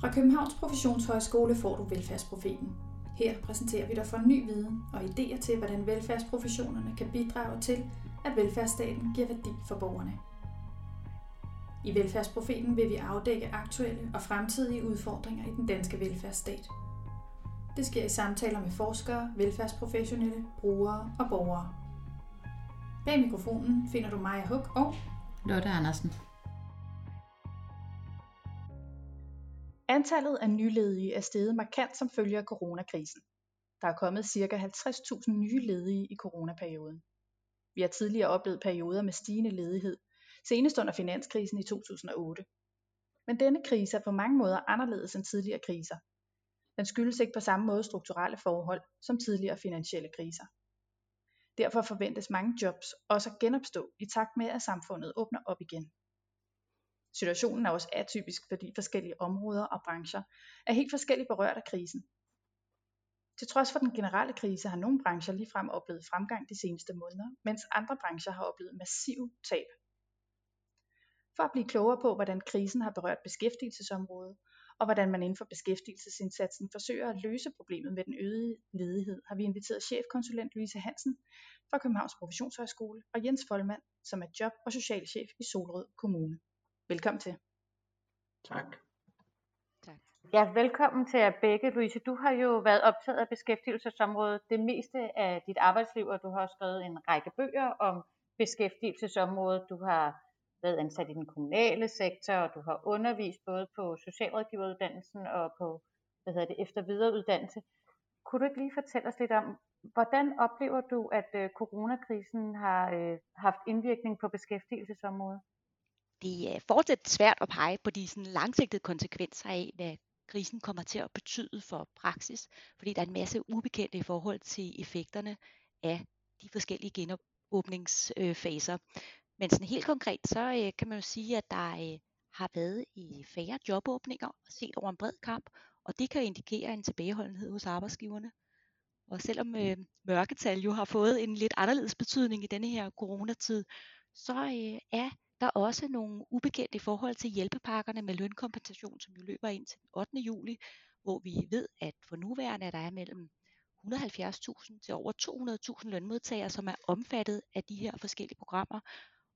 Fra Københavns Professionshøjskole får du Velfærdsprofeten. Her præsenterer vi dig for ny viden og idéer til, hvordan velfærdsprofessionerne kan bidrage til, at velfærdsstaten giver værdi for borgerne. I Velfærdsprofeten vil vi afdække aktuelle og fremtidige udfordringer i den danske velfærdsstat. Det sker i samtaler med forskere, velfærdsprofessionelle, brugere og borgere. Bag mikrofonen finder du Maja Huk og Lotte Andersen. Antallet af nyledige er steget markant som følge af coronakrisen. Der er kommet ca. 50.000 nye ledige i coronaperioden. Vi har tidligere oplevet perioder med stigende ledighed, senest under finanskrisen i 2008. Men denne krise er på mange måder anderledes end tidligere kriser. Den skyldes ikke på samme måde strukturelle forhold som tidligere finansielle kriser. Derfor forventes mange jobs også at genopstå i takt med, at samfundet åbner op igen. Situationen er også atypisk, fordi forskellige områder og brancher er helt forskelligt berørt af krisen. Til trods for den generelle krise har nogle brancher ligefrem oplevet fremgang de seneste måneder, mens andre brancher har oplevet massiv tab. For at blive klogere på, hvordan krisen har berørt beskæftigelsesområdet, og hvordan man inden for beskæftigelsesindsatsen forsøger at løse problemet med den øgede ledighed, har vi inviteret chefkonsulent Louise Hansen fra Københavns Professionshøjskole og Jens Folmand, som er job- og socialchef i Solrød Kommune. Velkommen til. Tak. Tak. Ja, velkommen til jer begge. Louise, du har jo været optaget af beskæftigelsesområdet det meste af dit arbejdsliv, og du har skrevet en række bøger om beskæftigelsesområdet. Du har været ansat i den kommunale sektor, og du har undervist både på socialrådgiveruddannelsen og på hvad hedder det, efter videreuddannelse. Kunne du ikke lige fortælle os lidt om, hvordan oplever du, at øh, coronakrisen har øh, haft indvirkning på beskæftigelsesområdet? Det er fortsat svært at pege på de sådan langsigtede konsekvenser af, hvad krisen kommer til at betyde for praksis, fordi der er en masse ubekendte i forhold til effekterne af de forskellige genåbningsfaser. Men sådan helt konkret, så øh, kan man jo sige, at der øh, har været i færre jobåbninger set over en bred kamp, og det kan indikere en tilbageholdenhed hos arbejdsgiverne. Og selvom øh, mørketal jo har fået en lidt anderledes betydning i denne her coronatid, så øh, er der er også nogle ubekendte i forhold til hjælpepakkerne med lønkompensation, som jo løber ind til den 8. juli, hvor vi ved, at for nuværende er der er mellem 170.000 til over 200.000 lønmodtagere, som er omfattet af de her forskellige programmer.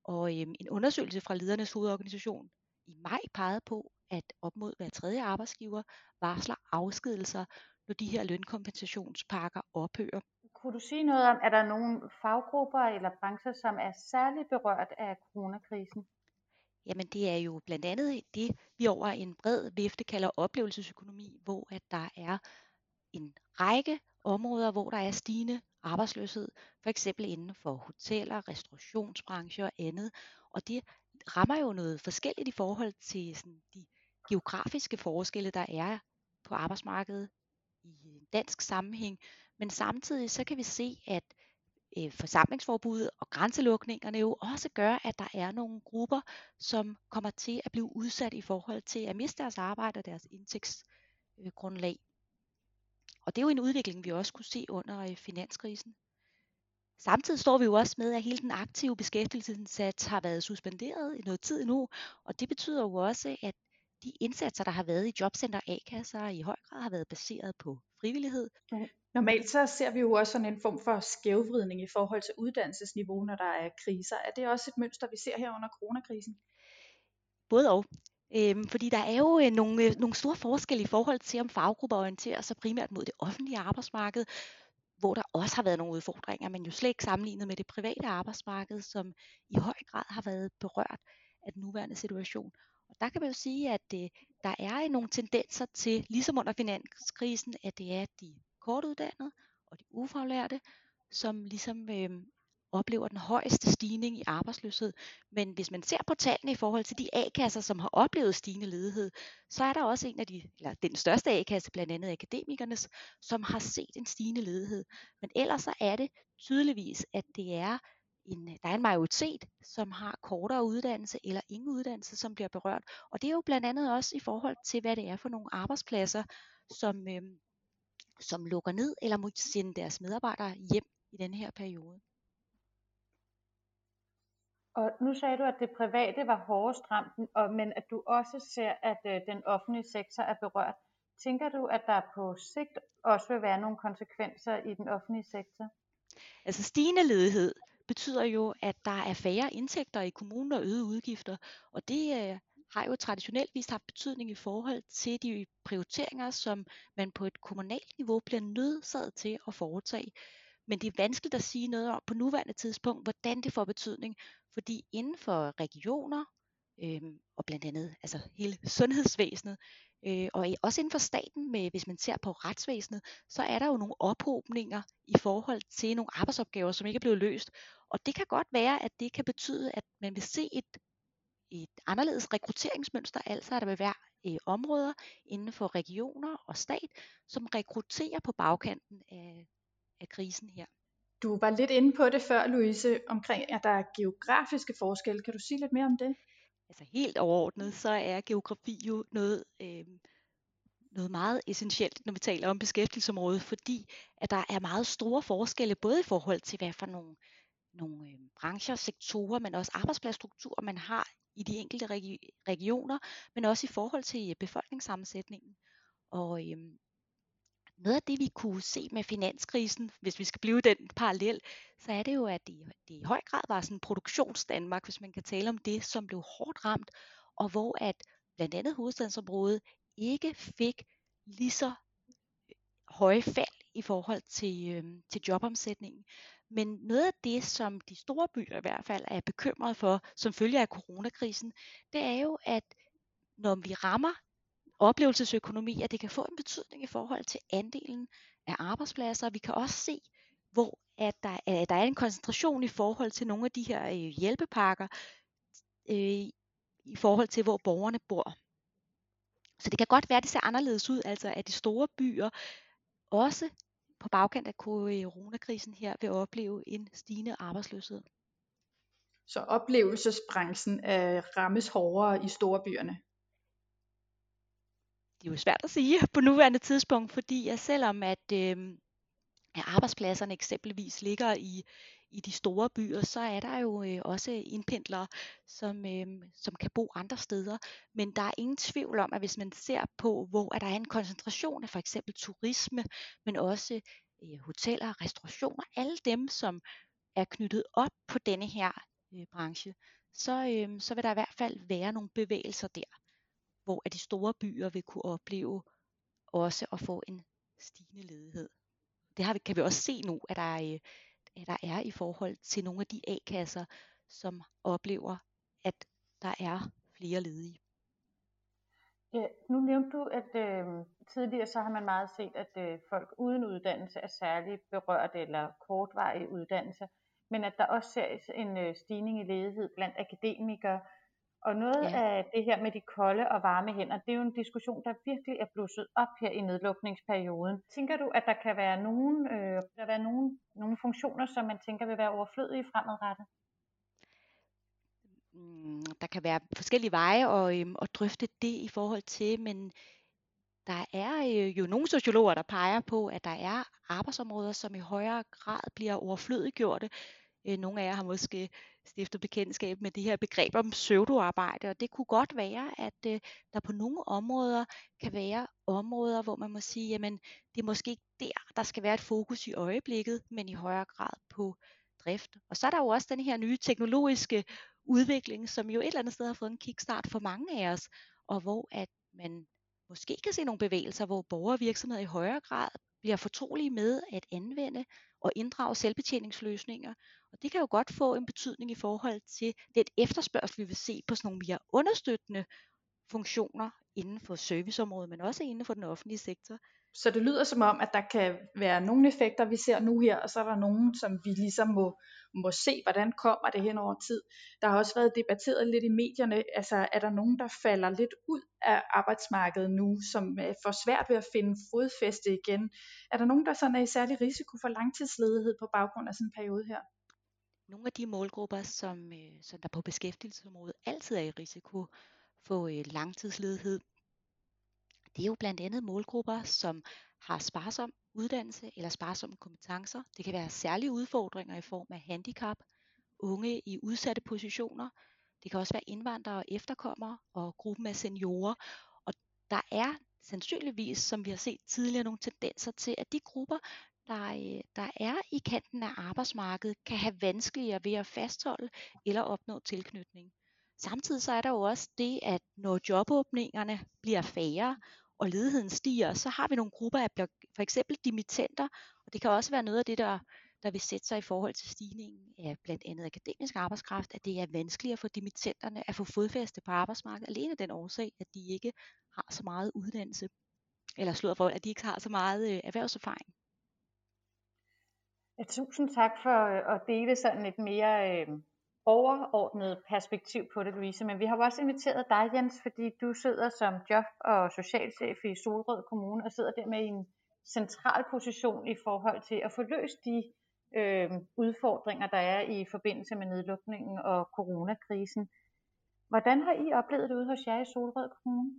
Og øhm, en undersøgelse fra ledernes hovedorganisation i maj pegede på, at op mod hver tredje arbejdsgiver varsler afskedelser, når de her lønkompensationspakker ophører. Kunne du sige noget om, er der nogle faggrupper eller brancher, som er særligt berørt af coronakrisen? Jamen det er jo blandt andet det, vi over en bred vifte kalder oplevelsesøkonomi, hvor at der er en række områder, hvor der er stigende arbejdsløshed, for eksempel inden for hoteller, restaurationsbrancher og andet. Og det rammer jo noget forskelligt i forhold til sådan, de geografiske forskelle, der er på arbejdsmarkedet i en dansk sammenhæng, men samtidig så kan vi se, at øh, forsamlingsforbuddet og grænselukningerne jo også gør, at der er nogle grupper, som kommer til at blive udsat i forhold til at miste deres arbejde og deres indtægtsgrundlag. Og det er jo en udvikling, vi også kunne se under øh, finanskrisen. Samtidig står vi jo også med, at hele den aktive beskæftigelsesindsats har været suspenderet i noget tid nu, og det betyder jo også, at de indsatser, der har været i jobcenter A-kasser, i høj grad har været baseret på frivillighed. Normalt så ser vi jo også sådan en form for skævvridning i forhold til uddannelsesniveau, når der er kriser. Er det også et mønster, vi ser her under coronakrisen? Både og. Øhm, fordi der er jo øh, nogle, øh, nogle store forskelle i forhold til, om faggrupper orienterer sig primært mod det offentlige arbejdsmarked, hvor der også har været nogle udfordringer, men jo slet ikke sammenlignet med det private arbejdsmarked, som i høj grad har været berørt af den nuværende situation. Og der kan man jo sige, at øh, der er nogle tendenser til, ligesom under finanskrisen, at det er de kortuddannede og de ufaglærte, som ligesom øh, oplever den højeste stigning i arbejdsløshed. Men hvis man ser på tallene i forhold til de A-kasser, som har oplevet stigende ledighed, så er der også en af de, eller den største A-kasse, blandt andet akademikernes, som har set en stigende ledighed. Men ellers så er det tydeligvis, at det er en, der er en majoritet, som har kortere uddannelse eller ingen uddannelse, som bliver berørt. Og det er jo blandt andet også i forhold til, hvad det er for nogle arbejdspladser, som, øh, som lukker ned eller må sende deres medarbejdere hjem i den her periode. Og nu sagde du, at det private var hårdest ramt, og, men at du også ser, at øh, den offentlige sektor er berørt. Tænker du, at der på sigt også vil være nogle konsekvenser i den offentlige sektor? Altså stigende ledighed betyder jo, at der er færre indtægter i kommunen og øgede udgifter, og det øh, har jo traditionelt vist haft betydning i forhold til de prioriteringer, som man på et kommunalt niveau bliver nødsaget til at foretage. Men det er vanskeligt at sige noget om på nuværende tidspunkt, hvordan det får betydning, fordi inden for regioner, øh, og blandt andet altså hele sundhedsvæsenet, øh, og også inden for staten, med, hvis man ser på retsvæsenet, så er der jo nogle ophobninger i forhold til nogle arbejdsopgaver, som ikke er blevet løst. Og det kan godt være, at det kan betyde, at man vil se et, et anderledes rekrutteringsmønster, altså at der vil være øh, områder inden for regioner og stat, som rekrutterer på bagkanten af, af krisen her. Du var lidt inde på det før, Louise, omkring at der er geografiske forskelle. Kan du sige lidt mere om det? Altså helt overordnet, så er geografi jo noget, øh, noget meget essentielt, når vi taler om beskæftigelsesområdet, fordi at der er meget store forskelle, både i forhold til, hvad for nogle, nogle øh, brancher, sektorer, men også arbejdspladsstrukturer, man har i de enkelte regi- regioner, men også i forhold til øh, befolkningssammensætningen. Og øh, noget af det, vi kunne se med finanskrisen, hvis vi skal blive den parallel, så er det jo, at det, det i høj grad var sådan produktionsdanmark, hvis man kan tale om det, som blev hårdt ramt, og hvor at blandt andet hovedstadsområdet ikke fik lige så øh, høje fald i forhold til, øh, til jobomsætningen. Men noget af det, som de store byer i hvert fald er bekymret for, som følge af coronakrisen, det er jo, at når vi rammer oplevelsesøkonomi, at det kan få en betydning i forhold til andelen af arbejdspladser. Vi kan også se, hvor at der, at der er en koncentration i forhold til nogle af de her øh, hjælpepakker, øh, i forhold til hvor borgerne bor. Så det kan godt være, at det ser anderledes ud, altså at de store byer også på bagkant af coronakrisen her vil opleve en stigende arbejdsløshed. Så oplevelsesbranchen er rammes hårdere i store byerne? det er jo svært at sige på nuværende tidspunkt, fordi at selvom at, øh, at arbejdspladserne eksempelvis ligger i, i de store byer, så er der jo øh, også indpendlere, som, øh, som kan bo andre steder. Men der er ingen tvivl om, at hvis man ser på, hvor at der er en koncentration af for eksempel turisme, men også øh, hoteller, restaurationer, alle dem, som er knyttet op på denne her øh, branche, så, øh, så vil der i hvert fald være nogle bevægelser der hvor at de store byer vil kunne opleve også at få en stigende ledighed. Det har vi, kan vi også se nu, at der, er, at der er i forhold til nogle af de A-kasser, som oplever, at der er flere ledige. Ja, nu nævnte du, at øh, tidligere så har man meget set, at øh, folk uden uddannelse er særligt berørt eller kortvarig uddannelse, men at der også ses en øh, stigning i ledighed blandt akademikere, og noget ja. af det her med de kolde og varme hænder, det er jo en diskussion, der virkelig er blusset op her i nedlukningsperioden. Tænker du, at der kan være nogle, øh, der være nogle, nogle funktioner, som man tænker vil være overflødige fremadrettet? Mm, der kan være forskellige veje at, øhm, at drøfte det i forhold til, men der er øh, jo nogle sociologer, der peger på, at der er arbejdsområder, som i højere grad bliver overflødiggjorte. Øh, nogle af jer har måske stiftet bekendtskab med det her begreb om pseudoarbejde, og det kunne godt være, at øh, der på nogle områder kan være områder, hvor man må sige, jamen det er måske ikke der, der skal være et fokus i øjeblikket, men i højere grad på drift. Og så er der jo også den her nye teknologiske udvikling, som jo et eller andet sted har fået en kickstart for mange af os, og hvor at man måske kan se nogle bevægelser, hvor borgere og virksomheder i højere grad bliver fortrolige med at anvende og inddrage selvbetjeningsløsninger. Og det kan jo godt få en betydning i forhold til den efterspørgsel, vi vil se på sådan nogle mere understøttende funktioner inden for serviceområdet, men også inden for den offentlige sektor. Så det lyder som om, at der kan være nogle effekter, vi ser nu her, og så er der nogle, som vi ligesom må, må se, hvordan kommer det hen over tid. Der har også været debatteret lidt i medierne, altså er der nogen, der falder lidt ud af arbejdsmarkedet nu, som øh, får svært ved at finde fodfæste igen? Er der nogen, der sådan er i særlig risiko for langtidsledighed på baggrund af sådan en periode her? Nogle af de målgrupper, som, øh, som der på beskæftigelsesområdet altid er i risiko for øh, langtidsledighed, det er jo blandt andet målgrupper, som har sparsom uddannelse eller sparsomme kompetencer. Det kan være særlige udfordringer i form af handicap, unge i udsatte positioner. Det kan også være indvandrere og efterkommere og gruppen af seniorer. Og der er sandsynligvis, som vi har set tidligere, nogle tendenser til, at de grupper, der, øh, der er i kanten af arbejdsmarkedet, kan have vanskeligere ved at fastholde eller opnå tilknytning. Samtidig så er der jo også det, at når jobåbningerne bliver færre, og ledigheden stiger, så har vi nogle grupper af for eksempel dimittenter, og det kan også være noget af det, der, der vil sætte sig i forhold til stigningen af blandt andet akademisk arbejdskraft, at det er vanskeligere for dimittenterne at få fodfæste på arbejdsmarkedet, alene af den årsag, at de ikke har så meget uddannelse, eller slået for, at de ikke har så meget øh, erhvervserfaring. Ja, tusind tak for øh, at dele sådan et mere øh, overordnet perspektiv på det, Louise. Men vi har også inviteret dig, Jens, fordi du sidder som job- og socialchef i Solrød Kommune og sidder der med en central position i forhold til at få løst de øh, udfordringer, der er i forbindelse med nedlukningen og coronakrisen. Hvordan har I oplevet det ude hos jer i Solrød Kommune?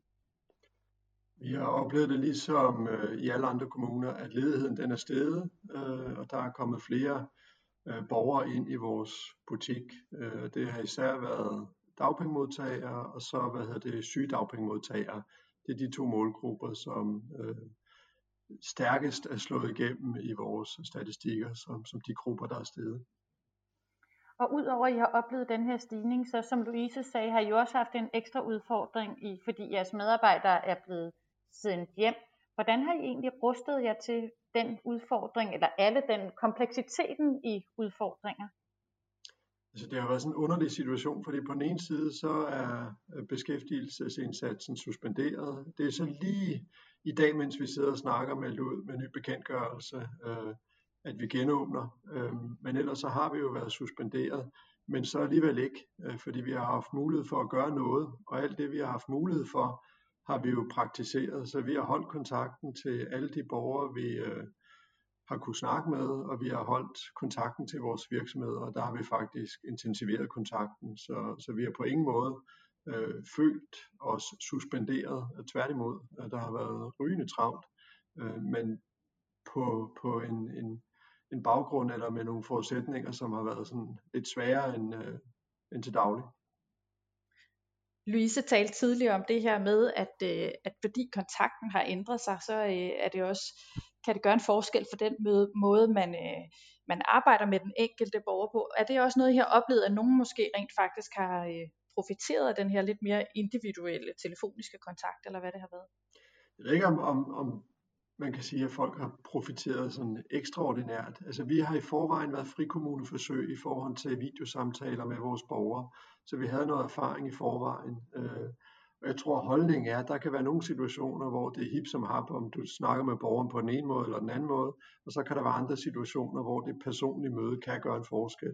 Vi har oplevet det ligesom øh, i alle andre kommuner, at ledigheden den er steget, øh, og der er kommet flere øh, Øh, borgere ind i vores butik. Øh, det har især været dagpengemodtagere og så hvad hedder det, sygedagpengemodtagere. Det er de to målgrupper, som øh, stærkest er slået igennem i vores statistikker, som, som de grupper, der er steget. Og udover at I har oplevet den her stigning, så som Louise sagde, har I også haft en ekstra udfordring i, fordi jeres medarbejdere er blevet sendt hjem. Hvordan har I egentlig rustet jer til den udfordring, eller alle den kompleksiteten i udfordringer? Altså, det har været sådan en underlig situation, fordi på den ene side så er øh, beskæftigelsesindsatsen suspenderet. Det er så lige i dag, mens vi sidder og snakker med, med ny bekendtgørelse, øh, at vi genåbner. Øh, men ellers så har vi jo været suspenderet, men så alligevel ikke, øh, fordi vi har haft mulighed for at gøre noget, og alt det vi har haft mulighed for, har vi jo praktiseret, så vi har holdt kontakten til alle de borgere, vi øh, har kunnet snakke med, og vi har holdt kontakten til vores virksomheder, og der har vi faktisk intensiveret kontakten, så, så vi har på ingen måde øh, følt os suspenderet. Tværtimod, øh, der har været rygende travlt, øh, men på, på en, en, en baggrund eller med nogle forudsætninger, som har været sådan lidt sværere end, øh, end til daglig. Louise talte tidligere om det her med, at, øh, at fordi kontakten har ændret sig, så øh, er det også, kan det gøre en forskel for den måde, måde man, øh, man arbejder med den enkelte borger på. Er det også noget, I har oplevet, at nogen måske rent faktisk har øh, profiteret af den her lidt mere individuelle telefoniske kontakt, eller hvad det har været? Jeg ved ikke, om, om, om man kan sige, at folk har profiteret sådan ekstraordinært. Altså vi har i forvejen været frikommuneforsøg i forhold til videosamtaler med vores borgere, så vi havde noget erfaring i forvejen. Øh, og jeg tror, holdningen er, at der kan være nogle situationer, hvor det er hip som hap, om du snakker med borgeren på den ene måde eller den anden måde, og så kan der være andre situationer, hvor det personlige møde kan gøre en forskel.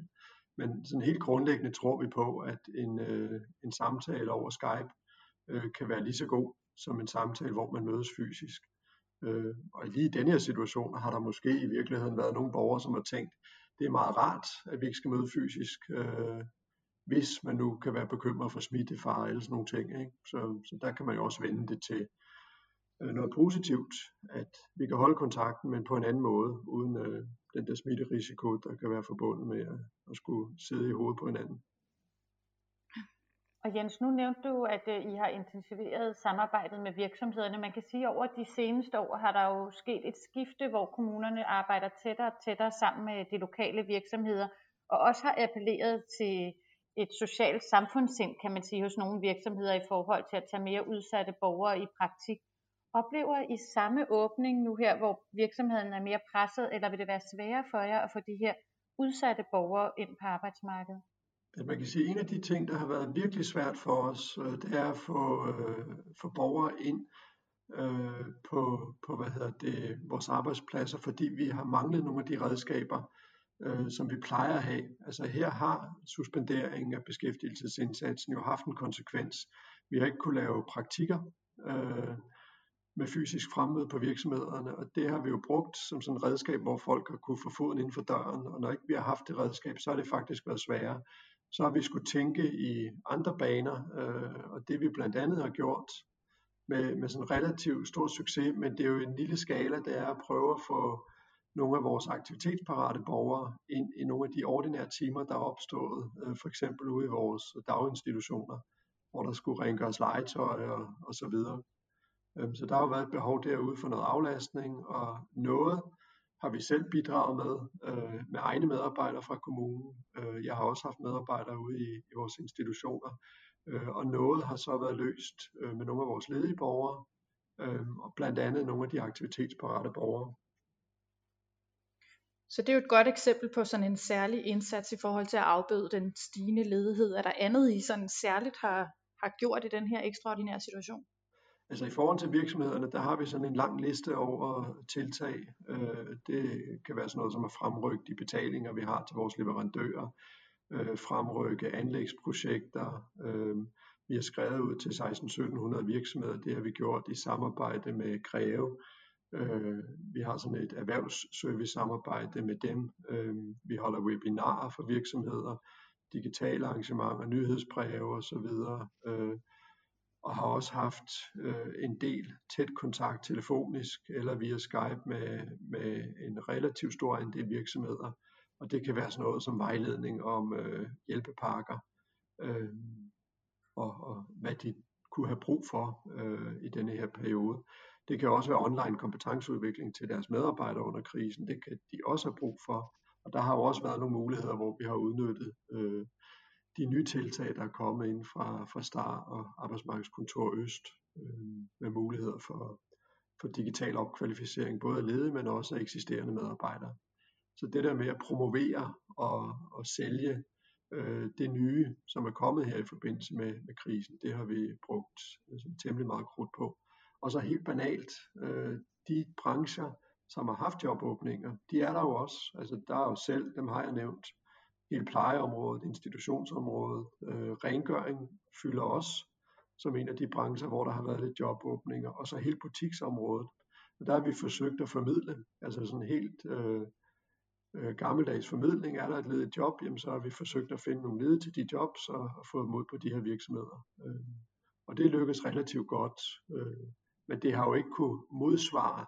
Men sådan helt grundlæggende tror vi på, at en, øh, en samtale over Skype øh, kan være lige så god som en samtale, hvor man mødes fysisk. Øh, og lige i denne her situation har der måske i virkeligheden været nogle borgere, som har tænkt, det er meget rart, at vi ikke skal møde fysisk, øh, hvis man nu kan være bekymret for smittefare eller sådan nogle ting. Ikke? Så, så der kan man jo også vende det til øh, noget positivt, at vi kan holde kontakten, men på en anden måde, uden øh, den der smitterisiko, der kan være forbundet med at, at skulle sidde i hovedet på hinanden. Og Jens, nu nævnte du, at øh, I har intensiveret samarbejdet med virksomhederne. Man kan sige, at over de seneste år har der jo sket et skifte, hvor kommunerne arbejder tættere og tættere sammen med de lokale virksomheder, og også har appelleret til et socialt samfundssind, kan man sige, hos nogle virksomheder i forhold til at tage mere udsatte borgere i praktik. Oplever I samme åbning nu her, hvor virksomheden er mere presset, eller vil det være sværere for jer at få de her udsatte borgere ind på arbejdsmarkedet? Man kan sige, at en af de ting, der har været virkelig svært for os, øh, det er at få, øh, få borgere ind øh, på, på hvad hedder det, vores arbejdspladser, fordi vi har manglet nogle af de redskaber, øh, som vi plejer at have. Altså her har suspenderingen af beskæftigelsesindsatsen jo haft en konsekvens. Vi har ikke kunne lave praktikker øh, med fysisk fremmøde på virksomhederne, og det har vi jo brugt som sådan et redskab, hvor folk har kunne få foden inden for døren, og når ikke vi har haft det redskab, så har det faktisk været sværere så har vi skulle tænke i andre baner, øh, og det vi blandt andet har gjort med, med sådan relativt stor succes, men det er jo en lille skala, det er at prøve at få nogle af vores aktivitetsparate borgere ind i nogle af de ordinære timer, der er opstået, øh, for eksempel ude i vores daginstitutioner, hvor der skulle rengøres legetøj og, og så videre. Øh, så der har jo været et behov derude for noget aflastning, og noget har vi selv bidraget med, øh, med egne medarbejdere fra kommunen. Øh, jeg har også haft medarbejdere ude i, i vores institutioner, øh, og noget har så været løst øh, med nogle af vores ledige borgere, øh, og blandt andet nogle af de aktivitetsparate borgere. Så det er jo et godt eksempel på sådan en særlig indsats i forhold til at afbøde den stigende ledighed. Er der andet, I sådan særligt har, har gjort i den her ekstraordinære situation? Altså i forhold til virksomhederne, der har vi sådan en lang liste over tiltag. Øh, det kan være sådan noget som at fremrykke de betalinger, vi har til vores leverandører, øh, fremrykke anlægsprojekter. Øh, vi har skrevet ud til 16-1700 virksomheder, det har vi gjort i samarbejde med Greve. Vi har sådan et erhvervsservice-samarbejde med dem. Vi holder webinarer for virksomheder, digitale arrangementer, nyhedsbreve osv og har også haft øh, en del tæt kontakt telefonisk eller via Skype med, med en relativt stor andel virksomheder. Og det kan være sådan noget som vejledning om øh, hjælpepakker øh, og, og hvad de kunne have brug for øh, i denne her periode. Det kan også være online kompetenceudvikling til deres medarbejdere under krisen. Det kan de også have brug for. Og der har jo også været nogle muligheder, hvor vi har udnyttet øh, de nye tiltag, der er kommet ind fra, fra STAR og Arbejdsmarkedskontor Øst øh, med muligheder for, for digital opkvalificering, både af ledige, men også af eksisterende medarbejdere. Så det der med at promovere og, og sælge øh, det nye, som er kommet her i forbindelse med, med krisen, det har vi brugt altså, temmelig meget krudt på. Og så helt banalt, øh, de brancher, som har haft jobåbninger, de er der jo også. Altså der er jo selv, dem har jeg nævnt, hele plejeområdet, institutionsområdet, øh, rengøring fylder også som en af de brancher, hvor der har været lidt jobåbninger, og så hele butiksområdet. Og der har vi forsøgt at formidle, altså sådan helt øh, øh, gammeldags formidling. Er der et ledigt job, jamen så har vi forsøgt at finde nogle ledige til de jobs og, og få mod på de her virksomheder. Øh, og det lykkes relativt godt, øh, men det har jo ikke kunne modsvare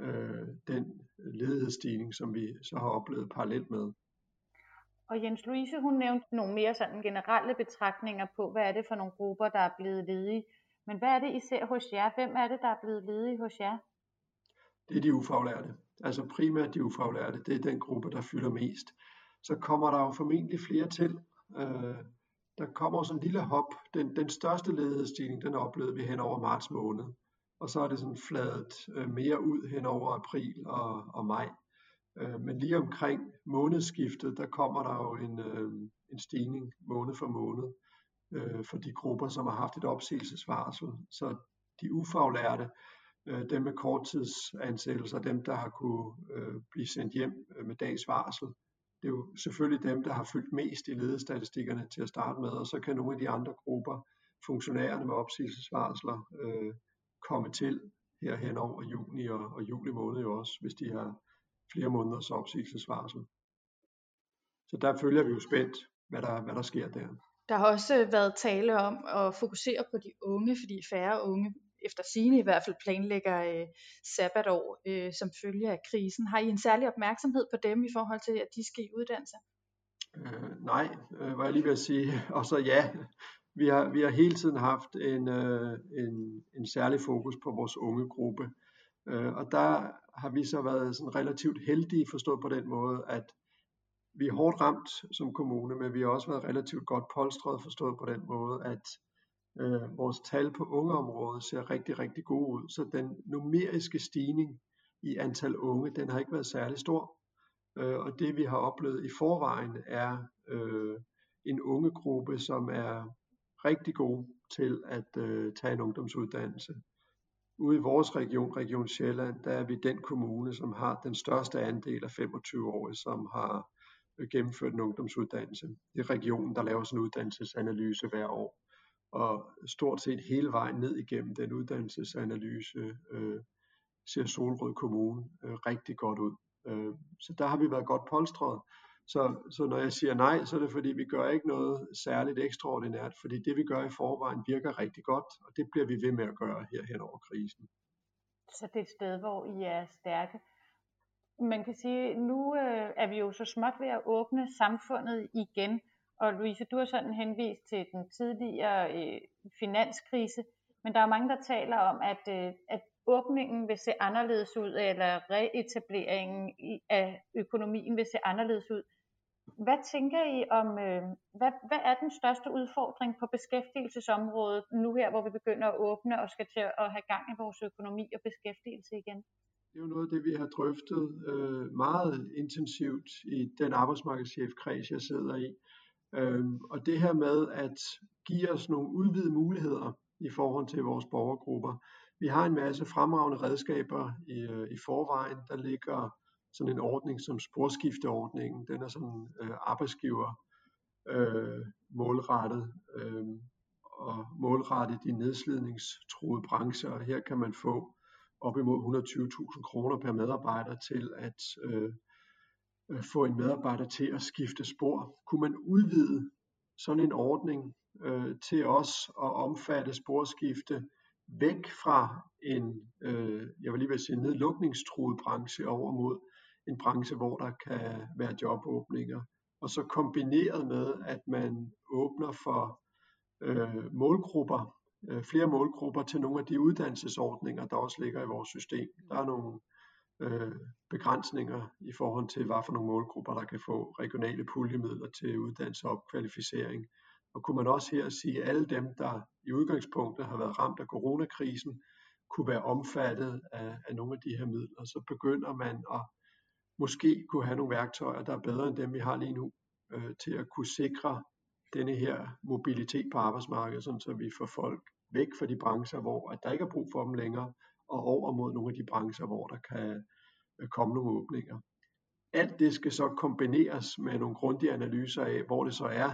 øh, den ledighedsstigning, som vi så har oplevet parallelt med. Og Jens Louise, hun nævnte nogle mere sådan generelle betragtninger på, hvad er det for nogle grupper, der er blevet ledige. Men hvad er det især hos jer? Hvem er det, der er blevet ledige hos jer? Det er de ufaglærte. Altså primært de ufaglærte. Det er den gruppe, der fylder mest. Så kommer der jo formentlig flere til. Øh, der kommer sådan en lille hop. Den, den største ledighedsstigning, den oplevede vi hen over marts måned. Og så er det sådan fladet øh, mere ud hen over april og, og maj. Øh, men lige omkring månedsskiftet, der kommer der jo en, øh, en stigning måned for måned øh, for de grupper, som har haft et opsigelsesvarsel. Så de ufaglærte, øh, dem med korttidsansættelser, dem der har kunne øh, blive sendt hjem øh, med dags varsel, det er jo selvfølgelig dem, der har fyldt mest i ledestatistikkerne til at starte med, og så kan nogle af de andre grupper, funktionærerne med opsigelsesvarsler, øh, komme til her hen over juni og, og juli måned jo også, hvis de har flere måneders opsigelsesvarsel. Så der følger vi jo spændt, hvad der, hvad der sker der. Der har også været tale om at fokusere på de unge, fordi færre unge efter sine i hvert fald planlægger øh, sabbatår øh, som følge af krisen. Har I en særlig opmærksomhed på dem i forhold til, at de skal i uddannelse? Øh, nej, øh, var jeg lige ved at sige. Og så ja, vi har, vi har hele tiden haft en, øh, en, en særlig fokus på vores unge gruppe. Øh, og der har vi så været sådan relativt heldige forstået på den måde, at vi er hårdt ramt som kommune, men vi har også været relativt godt polstret forstået på den måde, at øh, vores tal på ungeområdet ser rigtig, rigtig gode ud. Så den numeriske stigning i antal unge, den har ikke været særlig stor. Øh, og det vi har oplevet i forvejen er øh, en ungegruppe, som er rigtig god til at øh, tage en ungdomsuddannelse. Ude i vores region, Region Sjælland, der er vi den kommune, som har den største andel af 25-årige, som har øh, gennemført en ungdomsuddannelse. Det er regionen, der laver sådan en uddannelsesanalyse hver år. Og stort set hele vejen ned igennem den uddannelsesanalyse øh, ser Solrød Kommune øh, rigtig godt ud. Øh, så der har vi været godt polstret. Så, så når jeg siger nej, så er det fordi, vi gør ikke noget særligt ekstraordinært, fordi det vi gør i forvejen virker rigtig godt, og det bliver vi ved med at gøre her hen over krisen. Så det er et sted, hvor I er stærke. man kan sige, nu øh, er vi jo så småt ved at åbne samfundet igen, og Louise, du har sådan henvist til den tidligere øh, finanskrise, men der er mange, der taler om, at, øh, at åbningen vil se anderledes ud, eller reetableringen af økonomien vil se anderledes ud. Hvad tænker I om, øh, hvad, hvad er den største udfordring på beskæftigelsesområdet nu her, hvor vi begynder at åbne og skal til at have gang i vores økonomi og beskæftigelse igen? Det er jo noget af det, vi har drøftet øh, meget intensivt i den arbejdsmarkedschefkreds, jeg sidder i. Øh, og det her med at give os nogle udvidede muligheder i forhold til vores borgergrupper. Vi har en masse fremragende redskaber i, øh, i forvejen. Der ligger sådan en ordning som sporskifteordningen. Den er sådan øh, arbejdsgiver øh, målrettet øh, og målrettet de nedslidningstruede brancher. Og her kan man få op imod 120.000 kroner per medarbejder til at øh, øh, få en medarbejder til at skifte spor. Kunne man udvide sådan en ordning øh, til os at omfatte sporskifte væk fra en, øh, jeg vil lige vil sige, nedlukningstruet branche over mod en branche, hvor der kan være jobåbninger. Og så kombineret med, at man åbner for øh, målgrupper, øh, flere målgrupper til nogle af de uddannelsesordninger, der også ligger i vores system. Der er nogle øh, begrænsninger i forhold til, hvad for nogle målgrupper, der kan få regionale puljemidler til uddannelse og opkvalificering. Og kunne man også her sige, at alle dem, der i udgangspunktet har været ramt af coronakrisen, kunne være omfattet af, af nogle af de her midler, så begynder man at måske kunne have nogle værktøjer, der er bedre end dem, vi har lige nu, øh, til at kunne sikre denne her mobilitet på arbejdsmarkedet, sådan så vi får folk væk fra de brancher, hvor at der ikke er brug for dem længere, og over mod nogle af de brancher, hvor der kan øh, komme nogle åbninger. Alt det skal så kombineres med nogle grundige analyser af, hvor det så er,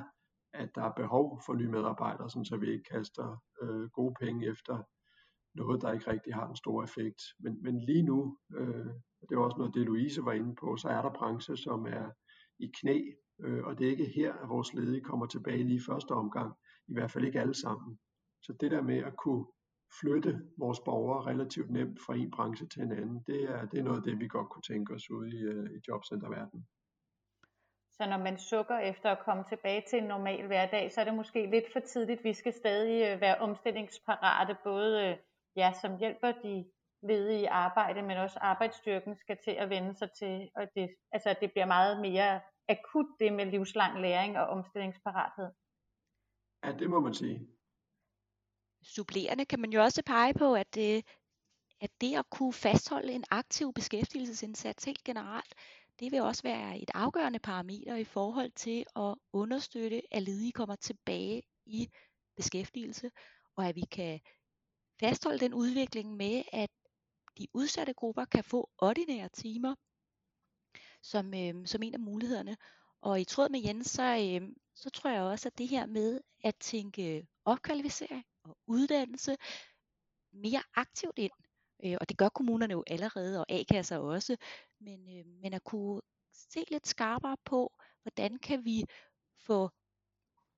at der er behov for nye medarbejdere, sådan så vi ikke kaster øh, gode penge efter noget, der ikke rigtig har en stor effekt. Men, men lige nu, øh, det var også noget, det Louise var inde på, så er der brancher, som er i knæ, øh, og det er ikke her, at vores ledige kommer tilbage lige i første omgang, i hvert fald ikke alle sammen. Så det der med at kunne flytte vores borgere relativt nemt fra en branche til en anden, det er, det er noget af det, vi godt kunne tænke os ude i, øh, i jobcenterverdenen. Så når man sukker efter at komme tilbage til en normal hverdag, så er det måske lidt for tidligt. Vi skal stadig øh, være omstillingsparate, både øh, ja, som hjælper de ledige i arbejde, men også arbejdsstyrken skal til at vende sig til, og det, altså, det bliver meget mere akut det med livslang læring og omstillingsparathed. Ja, det må man sige. Supplerende kan man jo også pege på, at det, at det at kunne fastholde en aktiv beskæftigelsesindsats helt generelt, det vil også være et afgørende parameter i forhold til at understøtte, at ledige kommer tilbage i beskæftigelse, og at vi kan fastholde den udvikling med, at de udsatte grupper kan få ordinære timer som, øh, som en af mulighederne. Og i tråd med Jens, så, øh, så tror jeg også, at det her med at tænke opkvalificering og uddannelse mere aktivt ind, øh, og det gør kommunerne jo allerede, og A-kasser også, men, øh, men at kunne se lidt skarpere på, hvordan kan vi få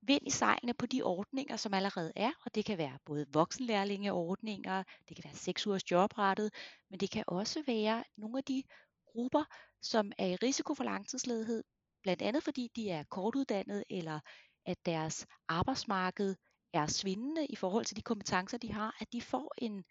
vind i sejlene på de ordninger, som allerede er, og det kan være både voksenlærlingeordninger, det kan være 6 ugers jobrettet, men det kan også være nogle af de grupper, som er i risiko for langtidsledighed, blandt andet fordi de er kortuddannede, eller at deres arbejdsmarked er svindende i forhold til de kompetencer, de har, at de får en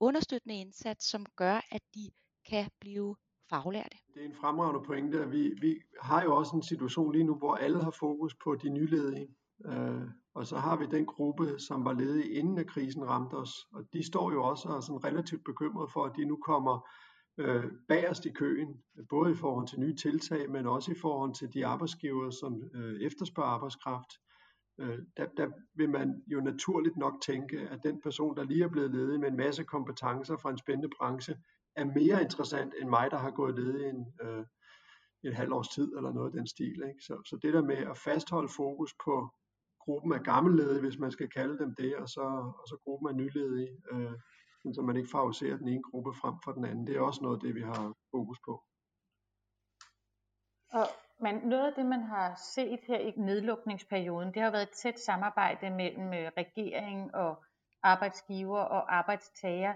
understøttende indsats, som gør, at de kan blive faglærte. Det er en fremragende pointe. at Vi, vi har jo også en situation lige nu, hvor alle har fokus på de nyledige. Øh, og så har vi den gruppe, som var ledige inden at krisen ramte os, og de står jo også og er sådan relativt bekymrede for, at de nu kommer øh, bagerst i køen, både i forhold til nye tiltag, men også i forhold til de arbejdsgivere, som øh, efterspørger arbejdskraft. Øh, der, der vil man jo naturligt nok tænke, at den person, der lige er blevet ledig med en masse kompetencer fra en spændende branche, er mere interessant end mig, der har gået ledig en, øh, en halv års tid eller noget af den stil. Ikke? Så, så det der med at fastholde fokus på gruppen af gammelledige, hvis man skal kalde dem det, og så, og så gruppen af nyledige, øh, så man ikke favoriserer den ene gruppe frem for den anden. Det er også noget af det, vi har fokus på. Og men noget af det, man har set her i nedlukningsperioden, det har været et tæt samarbejde mellem øh, regeringen og arbejdsgiver og arbejdstager.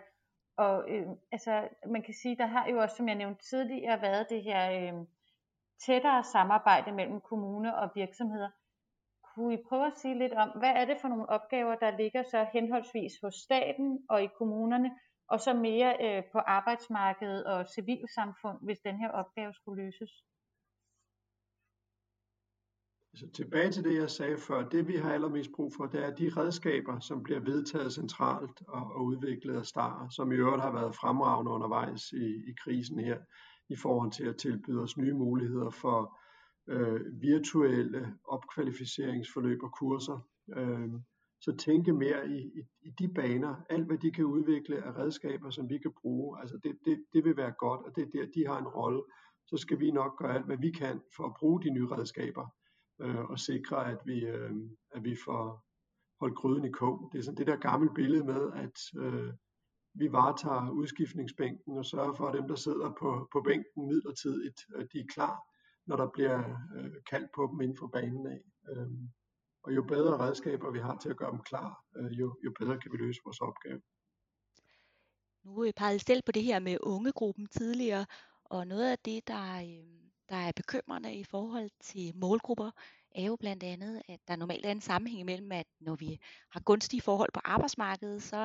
Og øh, altså, man kan sige, der har jo også, som jeg nævnte tidligere, været det her øh, tættere samarbejde mellem kommune og virksomheder. Kunne I prøve at sige lidt om, hvad er det for nogle opgaver, der ligger så henholdsvis hos staten og i kommunerne, og så mere øh, på arbejdsmarkedet og civilsamfund, hvis den her opgave skulle løses? Altså tilbage til det, jeg sagde før. Det, vi har allermest brug for, det er de redskaber, som bliver vedtaget centralt og, og udviklet af STAR, som i øvrigt har været fremragende undervejs i, i krisen her, i forhold til at tilbyde os nye muligheder for øh, virtuelle opkvalificeringsforløb og kurser. Øh, så tænke mere i, i, i de baner. Alt, hvad de kan udvikle af redskaber, som vi kan bruge, altså det, det, det vil være godt, og det er der, de har en rolle. Så skal vi nok gøre alt, hvad vi kan for at bruge de nye redskaber øh, og sikre, at vi, øh, at vi får holdt gryden i kog. Det er sådan det der gamle billede med, at øh, vi varetager udskiftningsbænken og sørger for, at dem, der sidder på, på bænken midlertidigt, at de er klar, når der bliver øh, kaldt på dem inden for banen af. Øh, og jo bedre redskaber vi har til at gøre dem klar, øh, jo, jo bedre kan vi løse vores opgave. Nu pegede selv på det her med ungegruppen tidligere, og noget af det, der, øh, der er bekymrende i forhold til målgrupper, er jo blandt andet, at der normalt er en sammenhæng mellem, at når vi har gunstige forhold på arbejdsmarkedet, så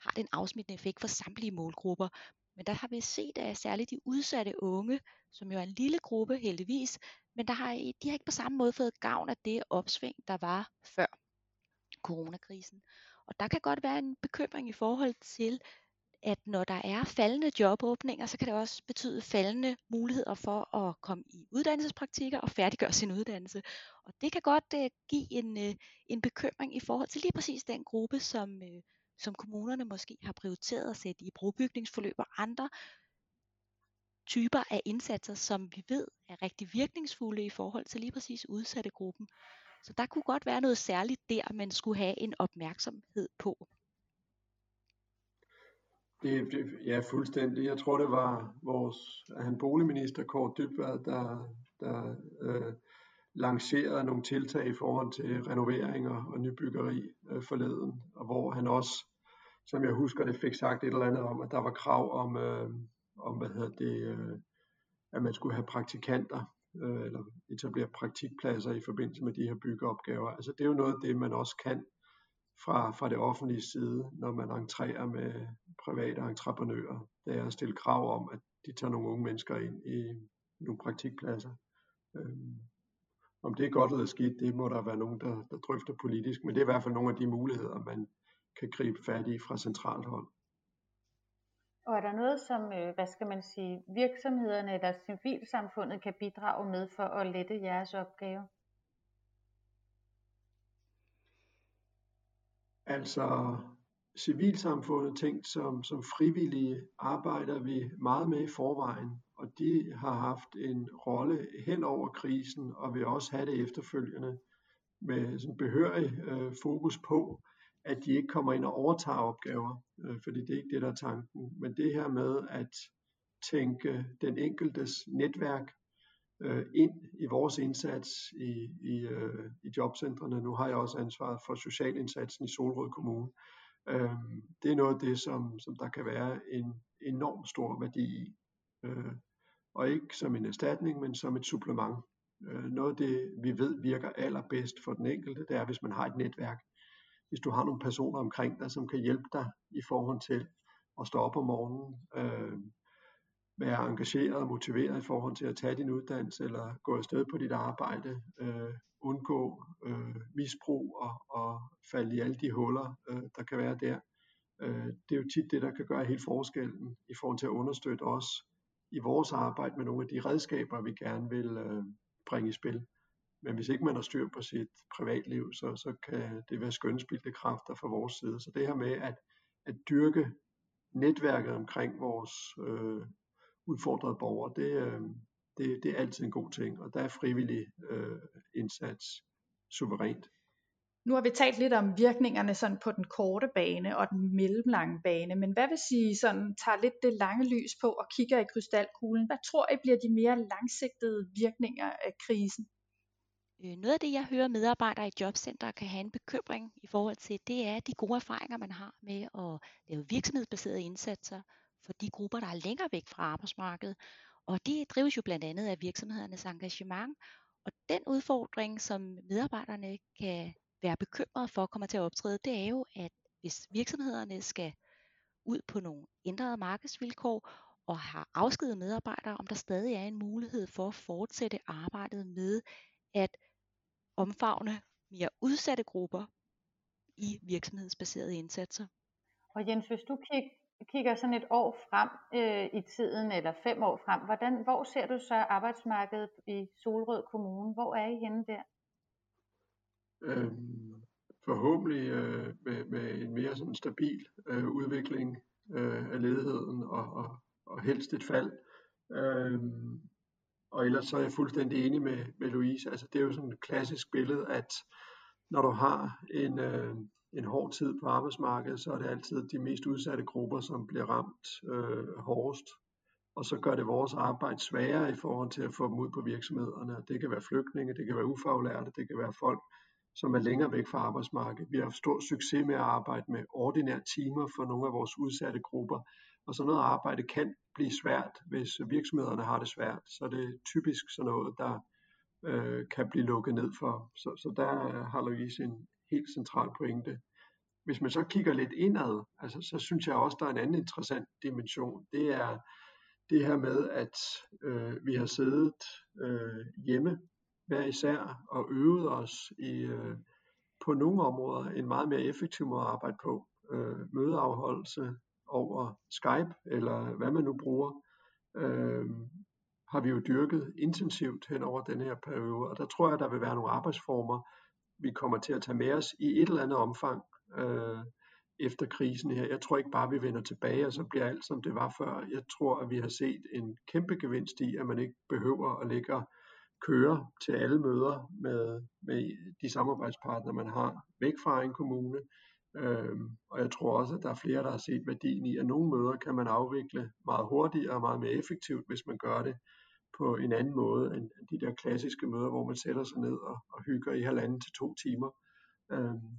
har det en afsmittende effekt for samtlige målgrupper. Men der har vi set, at særligt de udsatte unge, som jo er en lille gruppe heldigvis, men der har, de har ikke på samme måde fået gavn af det opsving, der var før coronakrisen. Og der kan godt være en bekymring i forhold til, at når der er faldende jobåbninger, så kan det også betyde faldende muligheder for at komme i uddannelsespraktikker og færdiggøre sin uddannelse. Og det kan godt uh, give en, uh, en bekymring i forhold til lige præcis den gruppe, som, uh, som kommunerne måske har prioriteret at sætte i brobygningsforløb og andre typer af indsatser, som vi ved er rigtig virkningsfulde i forhold til lige præcis udsatte gruppen. Så der kunne godt være noget særligt der, man skulle have en opmærksomhed på. Det, det, ja, fuldstændig. Jeg tror, det var vores han boligminister, Kåre Dybvad, der, der øh, lancerede nogle tiltag i forhold til renoveringer og nybyggeri øh, forleden, og hvor han også, som jeg husker det, fik sagt et eller andet om, at der var krav om, øh, om hvad hedder det, øh, at man skulle have praktikanter, øh, eller etablere praktikpladser i forbindelse med de her byggeopgaver. Altså det er jo noget af det, man også kan fra, fra det offentlige side, når man entrerer med private entreprenører. Det er at stille krav om, at de tager nogle unge mennesker ind i nogle praktikpladser. Øhm, om det er godt eller skidt, det må der være nogen, der, der drøfter politisk, men det er i hvert fald nogle af de muligheder, man kan gribe fat i fra centralt hold. Og er der noget, som, øh, hvad skal man sige, virksomhederne eller civilsamfundet kan bidrage med for at lette jeres opgave? Altså civilsamfundet tænkt som, som frivillige arbejder vi meget med i forvejen, og de har haft en rolle hen over krisen, og vil også have det efterfølgende med sådan behørig øh, fokus på, at de ikke kommer ind og overtager opgaver, øh, fordi det er ikke det, der er tanken. Men det her med at tænke den enkeltes netværk øh, ind i vores indsats i, i, øh, i jobcentrene. Nu har jeg også ansvaret for socialindsatsen i Solrød Kommune. Øh, det er noget af det, som, som der kan være en enorm stor værdi i. Øh, og ikke som en erstatning, men som et supplement. Øh, noget af det, vi ved virker allerbedst for den enkelte, det er, hvis man har et netværk. Hvis du har nogle personer omkring dig, som kan hjælpe dig i forhold til at stå op om morgenen, øh, være engageret og motiveret i forhold til at tage din uddannelse eller gå afsted på dit arbejde, øh, undgå øh, misbrug og, og falde i alle de huller, øh, der kan være der. Øh, det er jo tit det, der kan gøre helt forskellen i forhold til at understøtte os i vores arbejde med nogle af de redskaber, vi gerne vil øh, bringe i spil. Men hvis ikke man har styr på sit privatliv, så, så kan det være skønspildte kræfter fra vores side. Så det her med at, at dyrke netværket omkring vores øh, udfordrede borgere, det, øh, det, det er altid en god ting, og der er frivillig øh, indsats suverænt. Nu har vi talt lidt om virkningerne sådan på den korte bane og den mellemlange bane, men hvad vil sige sådan, tager lidt det lange lys på og kigger i krystalkuglen? Hvad tror I bliver de mere langsigtede virkninger af krisen? Øh, noget af det, jeg hører medarbejdere i jobcenter kan have en bekymring i forhold til, det er de gode erfaringer, man har med at lave virksomhedsbaserede indsatser for de grupper, der er længere væk fra arbejdsmarkedet. Og det drives jo blandt andet af virksomhedernes engagement. Og den udfordring, som medarbejderne kan være bekymrede for kommer til at optræde, det er jo, at hvis virksomhederne skal ud på nogle ændrede markedsvilkår og har afskedet medarbejdere, om der stadig er en mulighed for at fortsætte arbejdet med at omfavne mere udsatte grupper i virksomhedsbaserede indsatser. Og Jens, hvis du kig, kigger sådan et år frem øh, i tiden, eller fem år frem, hvordan, hvor ser du så arbejdsmarkedet i Solrød Kommune? Hvor er I henne der? Øhm, forhåbentlig øh, med, med en mere sådan stabil øh, udvikling øh, af ledigheden og, og, og helst et fald. Øhm, og ellers så er jeg fuldstændig enig med, med Louise. Altså, det er jo sådan et klassisk billede, at når du har en, øh, en hård tid på arbejdsmarkedet, så er det altid de mest udsatte grupper, som bliver ramt øh, hårdest. Og så gør det vores arbejde sværere i forhold til at få dem ud på virksomhederne. Det kan være flygtninge, det kan være ufaglærte, det kan være folk, som er længere væk fra arbejdsmarkedet. Vi har haft stor succes med at arbejde med ordinære timer for nogle af vores udsatte grupper. Og sådan noget arbejde kan blive svært, hvis virksomhederne har det svært. Så det er typisk sådan noget, der øh, kan blive lukket ned for. Så, så der har Louise en helt central pointe. Hvis man så kigger lidt indad, altså, så synes jeg også, der er en anden interessant dimension. Det er det her med, at øh, vi har siddet øh, hjemme hver især og øvet os i øh, på nogle områder en meget mere effektiv måde at arbejde på. Øh, mødeafholdelse over Skype eller hvad man nu bruger, øh, har vi jo dyrket intensivt hen over den her periode. Og der tror jeg, der vil være nogle arbejdsformer, vi kommer til at tage med os i et eller andet omfang øh, efter krisen her. Jeg tror ikke bare, vi vender tilbage, og så bliver alt, som det var før. Jeg tror, at vi har set en kæmpe gevinst i, at man ikke behøver at ligge og køre til alle møder med, med de samarbejdspartnere, man har væk fra en kommune. Øh, og jeg tror også, at der er flere, der har set værdien i, at nogle møder kan man afvikle meget hurtigere og meget mere effektivt, hvis man gør det på en anden måde end de der klassiske møder, hvor man sætter sig ned og, og hygger i halvanden til to timer. Øhm,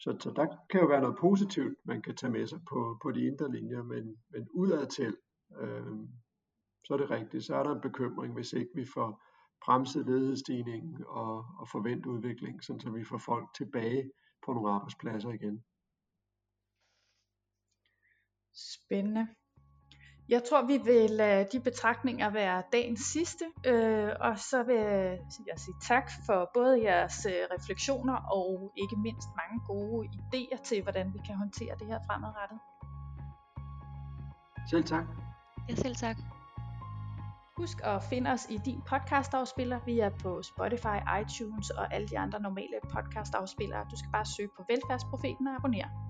så, så der kan jo være noget positivt, man kan tage med sig på, på de indre linjer, men, men udadtil, øhm, så er det rigtigt, så er der en bekymring, hvis ikke vi får bremset ledighedsstigningen og, og forventet udvikling, så vi får folk tilbage på nogle arbejdspladser igen. Spændende. Jeg tror, vi vil lade de betragtninger være dagens sidste, øh, og så vil jeg sige tak for både jeres øh, refleksioner og ikke mindst mange gode idéer til, hvordan vi kan håndtere det her fremadrettet. Selv tak. Ja, selv tak. Husk at finde os i din podcastafspiller. Vi er på Spotify, iTunes og alle de andre normale podcastafspillere. Du skal bare søge på Velfærdsprofeten og abonnere.